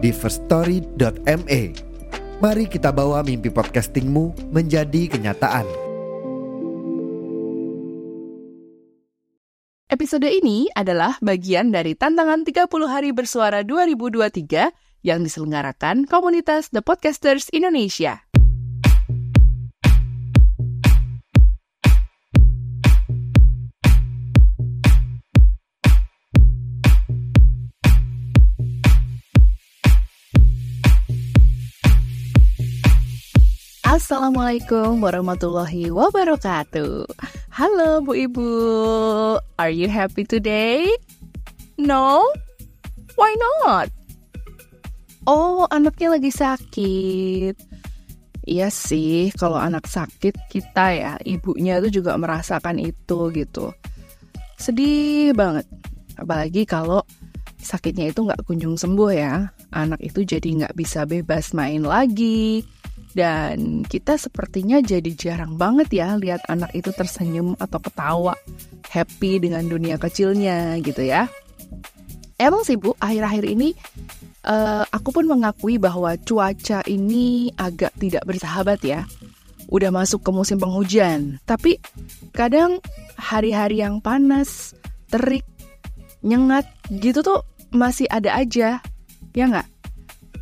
di firststory.me. Mari kita bawa mimpi podcastingmu menjadi kenyataan. Episode ini adalah bagian dari tantangan 30 hari bersuara 2023 yang diselenggarakan komunitas The Podcasters Indonesia. Assalamualaikum warahmatullahi wabarakatuh. Halo Bu Ibu, are you happy today? No? Why not? Oh, anaknya lagi sakit. Iya sih, kalau anak sakit kita ya, ibunya itu juga merasakan itu gitu. Sedih banget. Apalagi kalau sakitnya itu nggak kunjung sembuh ya. Anak itu jadi nggak bisa bebas main lagi, dan kita sepertinya jadi jarang banget ya lihat anak itu tersenyum atau ketawa, happy dengan dunia kecilnya gitu ya. Emang sih Bu, akhir-akhir ini uh, aku pun mengakui bahwa cuaca ini agak tidak bersahabat ya. Udah masuk ke musim penghujan, tapi kadang hari-hari yang panas, terik, nyengat gitu tuh masih ada aja, ya nggak?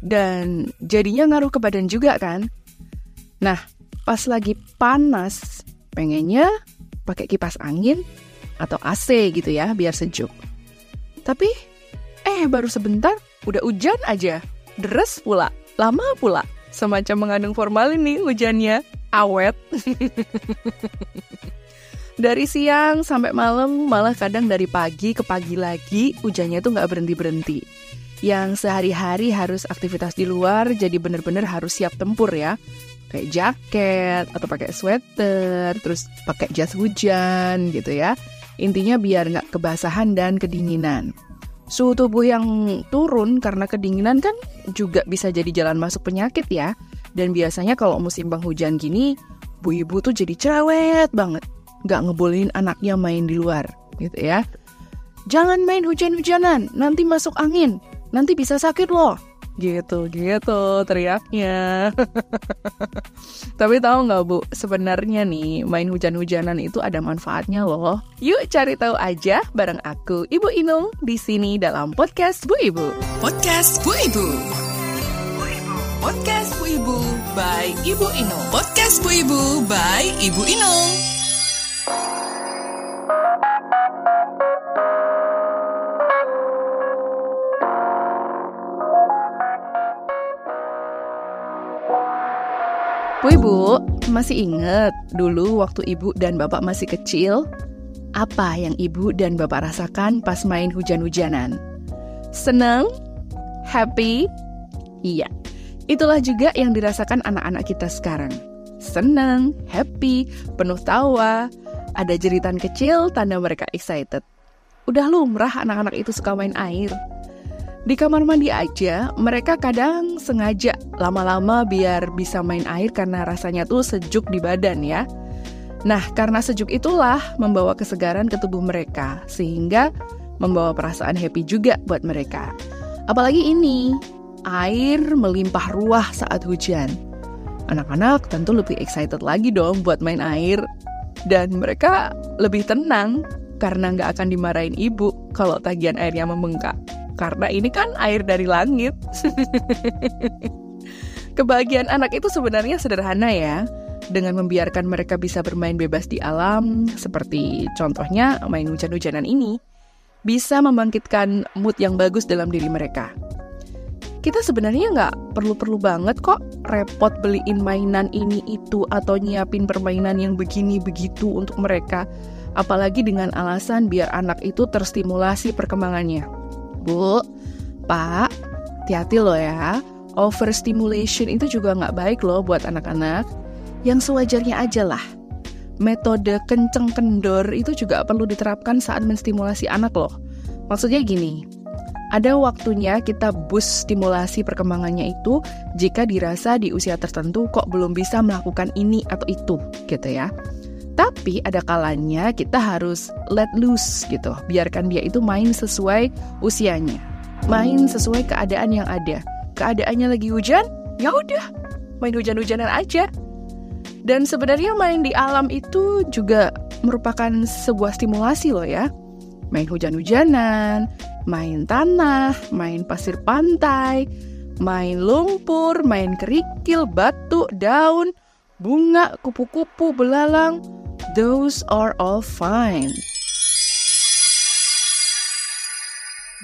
Dan jadinya ngaruh ke badan juga kan? Nah, pas lagi panas, pengennya pakai kipas angin atau AC gitu ya, biar sejuk. Tapi, eh baru sebentar udah hujan aja. Deres pula, lama pula. Semacam mengandung formalin nih hujannya, awet. dari siang sampai malam, malah kadang dari pagi ke pagi lagi, hujannya tuh nggak berhenti-berhenti. Yang sehari-hari harus aktivitas di luar, jadi bener-bener harus siap tempur ya kayak jaket atau pakai sweater, terus pakai jas hujan gitu ya. Intinya biar nggak kebasahan dan kedinginan. Suhu tubuh yang turun karena kedinginan kan juga bisa jadi jalan masuk penyakit ya. Dan biasanya kalau musim penghujan gini, bu ibu tuh jadi cerewet banget. Nggak ngebolehin anaknya main di luar gitu ya. Jangan main hujan-hujanan, nanti masuk angin, nanti bisa sakit loh gitu gitu teriaknya. Tapi tahu nggak bu sebenarnya nih main hujan-hujanan itu ada manfaatnya loh. Yuk cari tahu aja bareng aku ibu Inung di sini dalam podcast Bu Ibu. Podcast Bu Ibu. Podcast Bu Ibu by Ibu Inung. Podcast Bu Ibu by Ibu Inung Bu Ibu, masih ingat dulu waktu Ibu dan Bapak masih kecil? Apa yang Ibu dan Bapak rasakan pas main hujan-hujanan? Senang? Happy? Iya, itulah juga yang dirasakan anak-anak kita sekarang. Senang, happy, penuh tawa, ada jeritan kecil tanda mereka excited. Udah lumrah anak-anak itu suka main air. Di kamar mandi aja, mereka kadang sengaja lama-lama biar bisa main air karena rasanya tuh sejuk di badan ya. Nah, karena sejuk itulah membawa kesegaran ke tubuh mereka, sehingga membawa perasaan happy juga buat mereka. Apalagi ini, air melimpah ruah saat hujan. Anak-anak tentu lebih excited lagi dong buat main air. Dan mereka lebih tenang karena nggak akan dimarahin ibu kalau tagihan airnya membengkak karena ini kan air dari langit. Kebahagiaan anak itu sebenarnya sederhana ya, dengan membiarkan mereka bisa bermain bebas di alam, seperti contohnya main hujan-hujanan ini, bisa membangkitkan mood yang bagus dalam diri mereka. Kita sebenarnya nggak perlu-perlu banget kok repot beliin mainan ini itu atau nyiapin permainan yang begini begitu untuk mereka, apalagi dengan alasan biar anak itu terstimulasi perkembangannya. Bu, Pak, hati-hati loh ya. Overstimulation itu juga nggak baik loh buat anak-anak. Yang sewajarnya aja lah. Metode kenceng kendor itu juga perlu diterapkan saat menstimulasi anak loh. Maksudnya gini, ada waktunya kita boost stimulasi perkembangannya itu jika dirasa di usia tertentu kok belum bisa melakukan ini atau itu gitu ya. Tapi ada kalanya kita harus let loose gitu, biarkan dia itu main sesuai usianya. Main sesuai keadaan yang ada. Keadaannya lagi hujan, ya udah, main hujan-hujanan aja. Dan sebenarnya main di alam itu juga merupakan sebuah stimulasi loh ya. Main hujan-hujanan, main tanah, main pasir pantai, main lumpur, main kerikil, batu, daun, bunga, kupu-kupu, belalang, Those are all fine.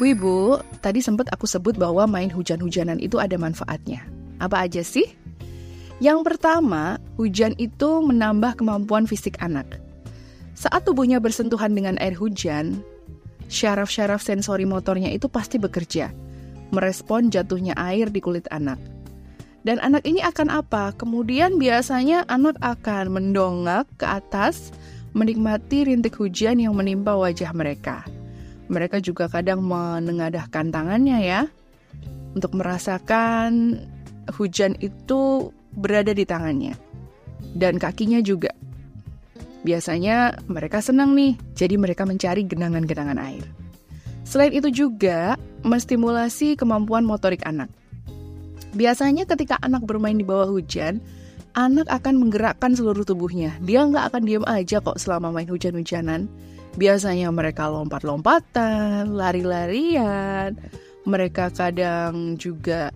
Bu Ibu, tadi sempat aku sebut bahwa main hujan-hujanan itu ada manfaatnya. Apa aja sih? Yang pertama, hujan itu menambah kemampuan fisik anak. Saat tubuhnya bersentuhan dengan air hujan, syaraf-syaraf sensori motornya itu pasti bekerja, merespon jatuhnya air di kulit anak. Dan anak ini akan apa? Kemudian biasanya anak akan mendongak ke atas, menikmati rintik hujan yang menimpa wajah mereka. Mereka juga kadang menengadahkan tangannya ya, untuk merasakan hujan itu berada di tangannya. Dan kakinya juga. Biasanya mereka senang nih, jadi mereka mencari genangan-genangan air. Selain itu juga menstimulasi kemampuan motorik anak. Biasanya ketika anak bermain di bawah hujan, anak akan menggerakkan seluruh tubuhnya. Dia nggak akan diam aja kok selama main hujan-hujanan. Biasanya mereka lompat-lompatan, lari-larian. Mereka kadang juga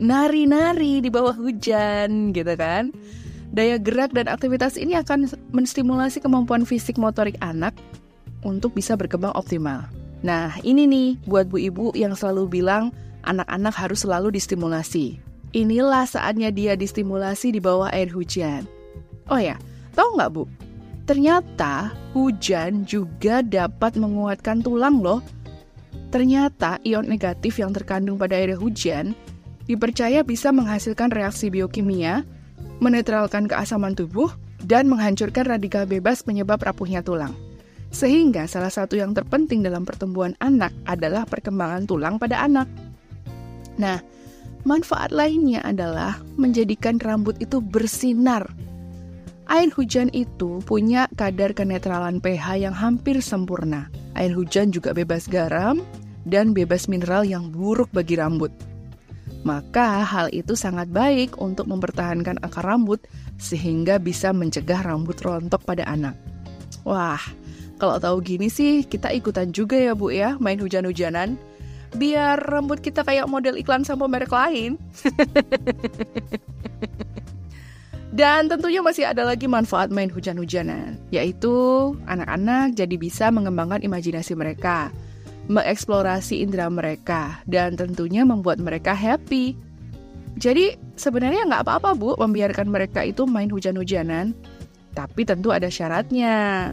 nari-nari di bawah hujan gitu kan. Daya gerak dan aktivitas ini akan menstimulasi kemampuan fisik motorik anak untuk bisa berkembang optimal. Nah, ini nih buat bu ibu yang selalu bilang anak-anak harus selalu distimulasi. Inilah saatnya dia distimulasi di bawah air hujan. Oh ya, tahu nggak Bu? Ternyata hujan juga dapat menguatkan tulang loh. Ternyata ion negatif yang terkandung pada air hujan dipercaya bisa menghasilkan reaksi biokimia, menetralkan keasaman tubuh, dan menghancurkan radikal bebas penyebab rapuhnya tulang. Sehingga salah satu yang terpenting dalam pertumbuhan anak adalah perkembangan tulang pada anak. Nah, manfaat lainnya adalah menjadikan rambut itu bersinar. Air hujan itu punya kadar kenetralan pH yang hampir sempurna. Air hujan juga bebas garam dan bebas mineral yang buruk bagi rambut. Maka hal itu sangat baik untuk mempertahankan akar rambut sehingga bisa mencegah rambut rontok pada anak. Wah, kalau tahu gini sih kita ikutan juga ya Bu ya main hujan-hujanan biar rambut kita kayak model iklan sampo merek lain. Dan tentunya masih ada lagi manfaat main hujan-hujanan, yaitu anak-anak jadi bisa mengembangkan imajinasi mereka, mengeksplorasi indera mereka, dan tentunya membuat mereka happy. Jadi sebenarnya nggak apa-apa bu membiarkan mereka itu main hujan-hujanan, tapi tentu ada syaratnya.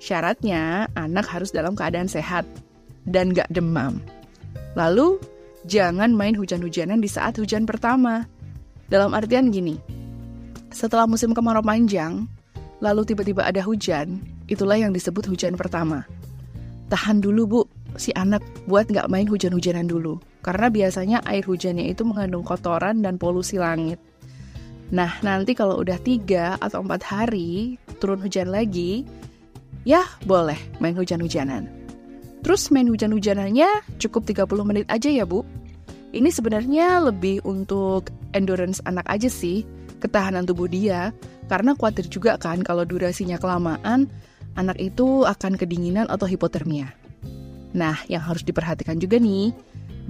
Syaratnya anak harus dalam keadaan sehat dan nggak demam. Lalu, jangan main hujan-hujanan di saat hujan pertama. Dalam artian gini, setelah musim kemarau panjang, lalu tiba-tiba ada hujan, itulah yang disebut hujan pertama. Tahan dulu bu, si anak buat nggak main hujan-hujanan dulu. Karena biasanya air hujannya itu mengandung kotoran dan polusi langit. Nah, nanti kalau udah tiga atau empat hari turun hujan lagi, ya boleh main hujan-hujanan. Terus main hujan-hujanannya cukup 30 menit aja ya Bu. Ini sebenarnya lebih untuk endurance anak aja sih, ketahanan tubuh dia. Karena khawatir juga kan kalau durasinya kelamaan, anak itu akan kedinginan atau hipotermia. Nah, yang harus diperhatikan juga nih,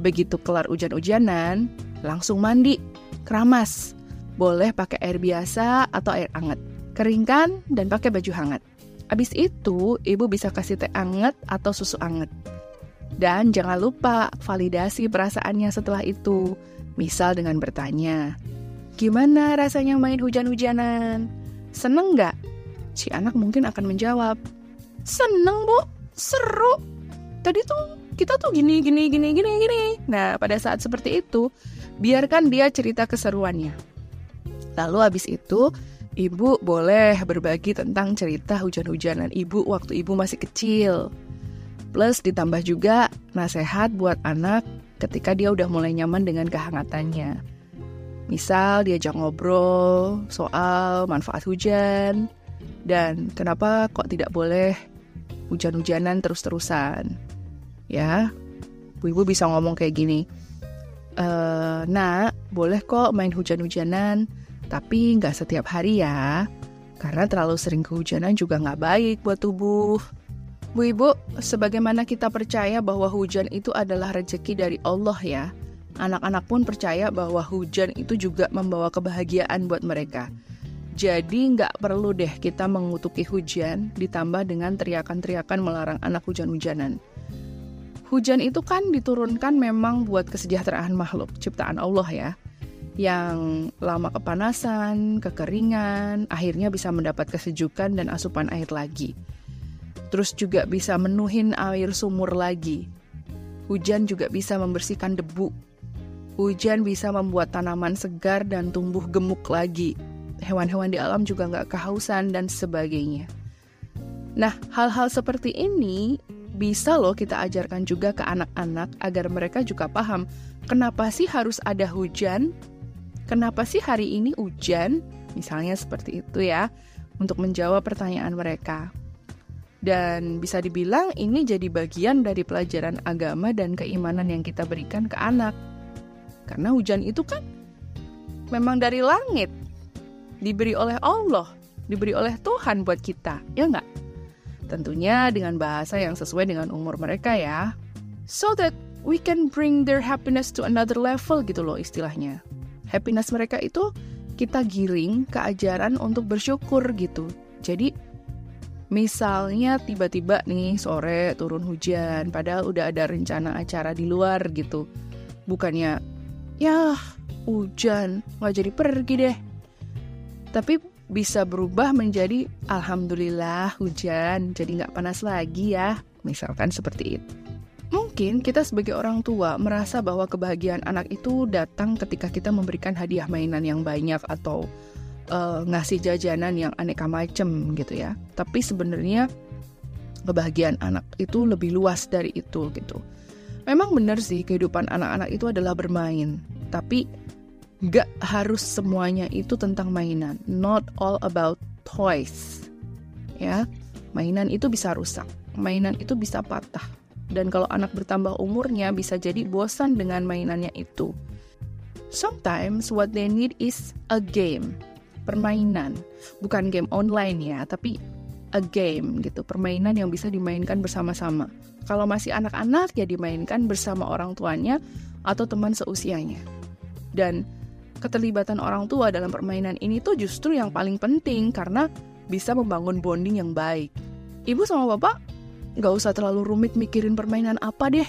begitu kelar hujan-hujanan, langsung mandi, keramas. Boleh pakai air biasa atau air hangat. Keringkan dan pakai baju hangat. Abis itu, ibu bisa kasih teh anget atau susu anget. Dan jangan lupa validasi perasaannya setelah itu. Misal dengan bertanya, Gimana rasanya main hujan-hujanan? Seneng nggak? Si anak mungkin akan menjawab, Seneng bu, seru. Tadi tuh kita tuh gini gini gini gini gini. Nah, pada saat seperti itu, biarkan dia cerita keseruannya. Lalu habis itu, ibu boleh berbagi tentang cerita hujan-hujanan ibu waktu ibu masih kecil. Plus ditambah juga nasihat buat anak ketika dia udah mulai nyaman dengan kehangatannya. Misal diajak ngobrol soal manfaat hujan dan kenapa kok tidak boleh hujan-hujanan terus-terusan. Ya, ibu-ibu bisa ngomong kayak gini. E, nah, boleh kok main hujan-hujanan, tapi nggak setiap hari ya. Karena terlalu sering kehujanan juga nggak baik buat tubuh. Bu Ibu, sebagaimana kita percaya bahwa hujan itu adalah rezeki dari Allah ya, anak-anak pun percaya bahwa hujan itu juga membawa kebahagiaan buat mereka. Jadi nggak perlu deh kita mengutuki hujan ditambah dengan teriakan-teriakan melarang anak hujan-hujanan. Hujan itu kan diturunkan memang buat kesejahteraan makhluk ciptaan Allah ya. Yang lama kepanasan, kekeringan, akhirnya bisa mendapat kesejukan dan asupan air lagi. Terus juga bisa menuhin air sumur lagi. Hujan juga bisa membersihkan debu. Hujan bisa membuat tanaman segar dan tumbuh gemuk lagi. Hewan-hewan di alam juga nggak kehausan dan sebagainya. Nah, hal-hal seperti ini bisa loh kita ajarkan juga ke anak-anak agar mereka juga paham kenapa sih harus ada hujan, kenapa sih hari ini hujan, misalnya seperti itu ya, untuk menjawab pertanyaan mereka. Dan bisa dibilang ini jadi bagian dari pelajaran agama dan keimanan yang kita berikan ke anak. Karena hujan itu kan memang dari langit, diberi oleh Allah, diberi oleh Tuhan buat kita, ya nggak? Tentunya dengan bahasa yang sesuai dengan umur mereka ya. So that we can bring their happiness to another level gitu loh istilahnya. Happiness mereka itu kita giring ke ajaran untuk bersyukur gitu. Jadi Misalnya tiba-tiba nih sore turun hujan, padahal udah ada rencana acara di luar gitu. Bukannya, ya hujan, nggak jadi pergi deh. Tapi bisa berubah menjadi Alhamdulillah hujan, jadi nggak panas lagi ya. Misalkan seperti itu. Mungkin kita sebagai orang tua merasa bahwa kebahagiaan anak itu datang ketika kita memberikan hadiah mainan yang banyak atau uh, ngasih jajanan yang aneka macem gitu ya. Tapi sebenarnya kebahagiaan anak itu lebih luas dari itu gitu. Memang benar sih kehidupan anak-anak itu adalah bermain, tapi gak harus semuanya itu tentang mainan. Not all about toys. Ya, mainan itu bisa rusak, mainan itu bisa patah. Dan kalau anak bertambah umurnya bisa jadi bosan dengan mainannya itu. Sometimes what they need is a game permainan, bukan game online ya, tapi a game gitu, permainan yang bisa dimainkan bersama-sama. Kalau masih anak-anak ya dimainkan bersama orang tuanya atau teman seusianya. Dan keterlibatan orang tua dalam permainan ini tuh justru yang paling penting karena bisa membangun bonding yang baik. Ibu sama bapak nggak usah terlalu rumit mikirin permainan apa deh.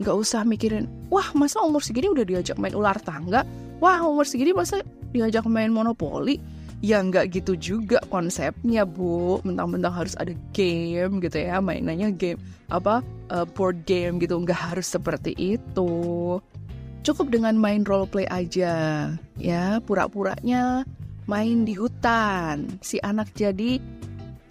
Nggak usah mikirin, wah masa umur segini udah diajak main ular tangga? Wah umur segini masa diajak main monopoli? ya nggak gitu juga konsepnya bu mentang-mentang harus ada game gitu ya mainannya game apa uh, board game gitu nggak harus seperti itu cukup dengan main role play aja ya pura-puranya main di hutan si anak jadi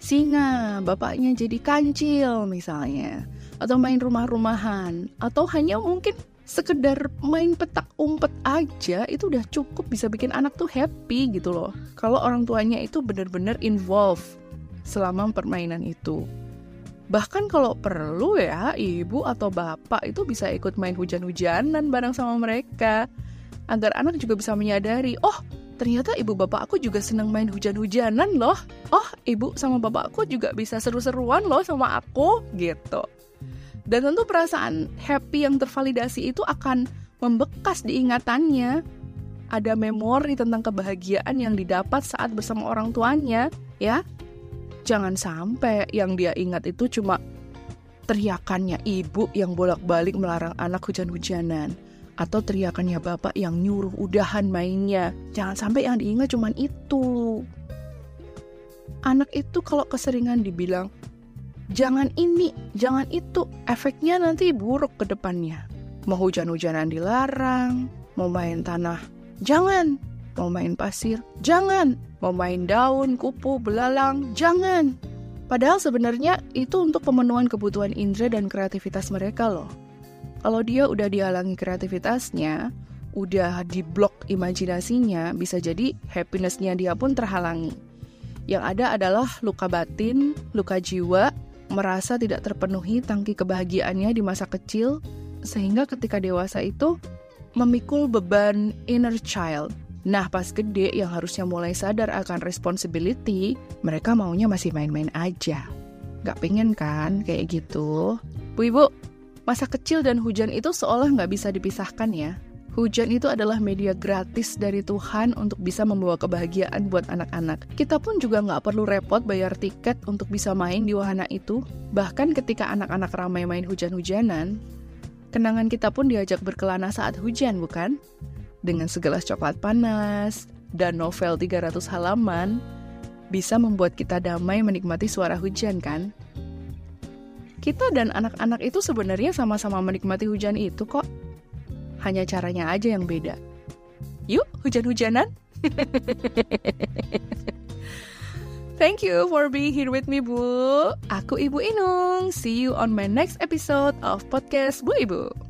singa bapaknya jadi kancil misalnya atau main rumah-rumahan atau hanya mungkin sekedar main petak umpet aja itu udah cukup bisa bikin anak tuh happy gitu loh. Kalau orang tuanya itu bener-bener involve selama permainan itu. Bahkan kalau perlu ya, ibu atau bapak itu bisa ikut main hujan-hujanan bareng sama mereka. Agar anak juga bisa menyadari, oh ternyata ibu bapak aku juga seneng main hujan-hujanan loh. Oh, ibu sama bapak aku juga bisa seru-seruan loh sama aku gitu. Dan tentu perasaan happy yang tervalidasi itu akan membekas di ingatannya. Ada memori tentang kebahagiaan yang didapat saat bersama orang tuanya, ya. Jangan sampai yang dia ingat itu cuma teriakannya ibu yang bolak-balik melarang anak hujan-hujanan atau teriakannya bapak yang nyuruh udahan mainnya. Jangan sampai yang diingat cuma itu. Anak itu kalau keseringan dibilang jangan ini, jangan itu. Efeknya nanti buruk ke depannya. Mau hujan-hujanan dilarang, mau main tanah, jangan. Mau main pasir, jangan. Mau main daun, kupu, belalang, jangan. Padahal sebenarnya itu untuk pemenuhan kebutuhan indera dan kreativitas mereka loh. Kalau dia udah dihalangi kreativitasnya, udah diblok imajinasinya, bisa jadi happinessnya dia pun terhalangi. Yang ada adalah luka batin, luka jiwa, merasa tidak terpenuhi tangki kebahagiaannya di masa kecil, sehingga ketika dewasa itu memikul beban inner child. Nah, pas gede yang harusnya mulai sadar akan responsibility, mereka maunya masih main-main aja. Gak pengen kan kayak gitu? Bu Ibu, masa kecil dan hujan itu seolah nggak bisa dipisahkan ya. Hujan itu adalah media gratis dari Tuhan untuk bisa membawa kebahagiaan buat anak-anak. Kita pun juga nggak perlu repot bayar tiket untuk bisa main di wahana itu. Bahkan ketika anak-anak ramai main hujan-hujanan, kenangan kita pun diajak berkelana saat hujan, bukan? Dengan segelas coklat panas dan novel 300 halaman, bisa membuat kita damai menikmati suara hujan, kan? Kita dan anak-anak itu sebenarnya sama-sama menikmati hujan itu kok hanya caranya aja yang beda. Yuk, hujan-hujanan. Thank you for being here with me, Bu. Aku Ibu Inung. See you on my next episode of podcast Bu Ibu.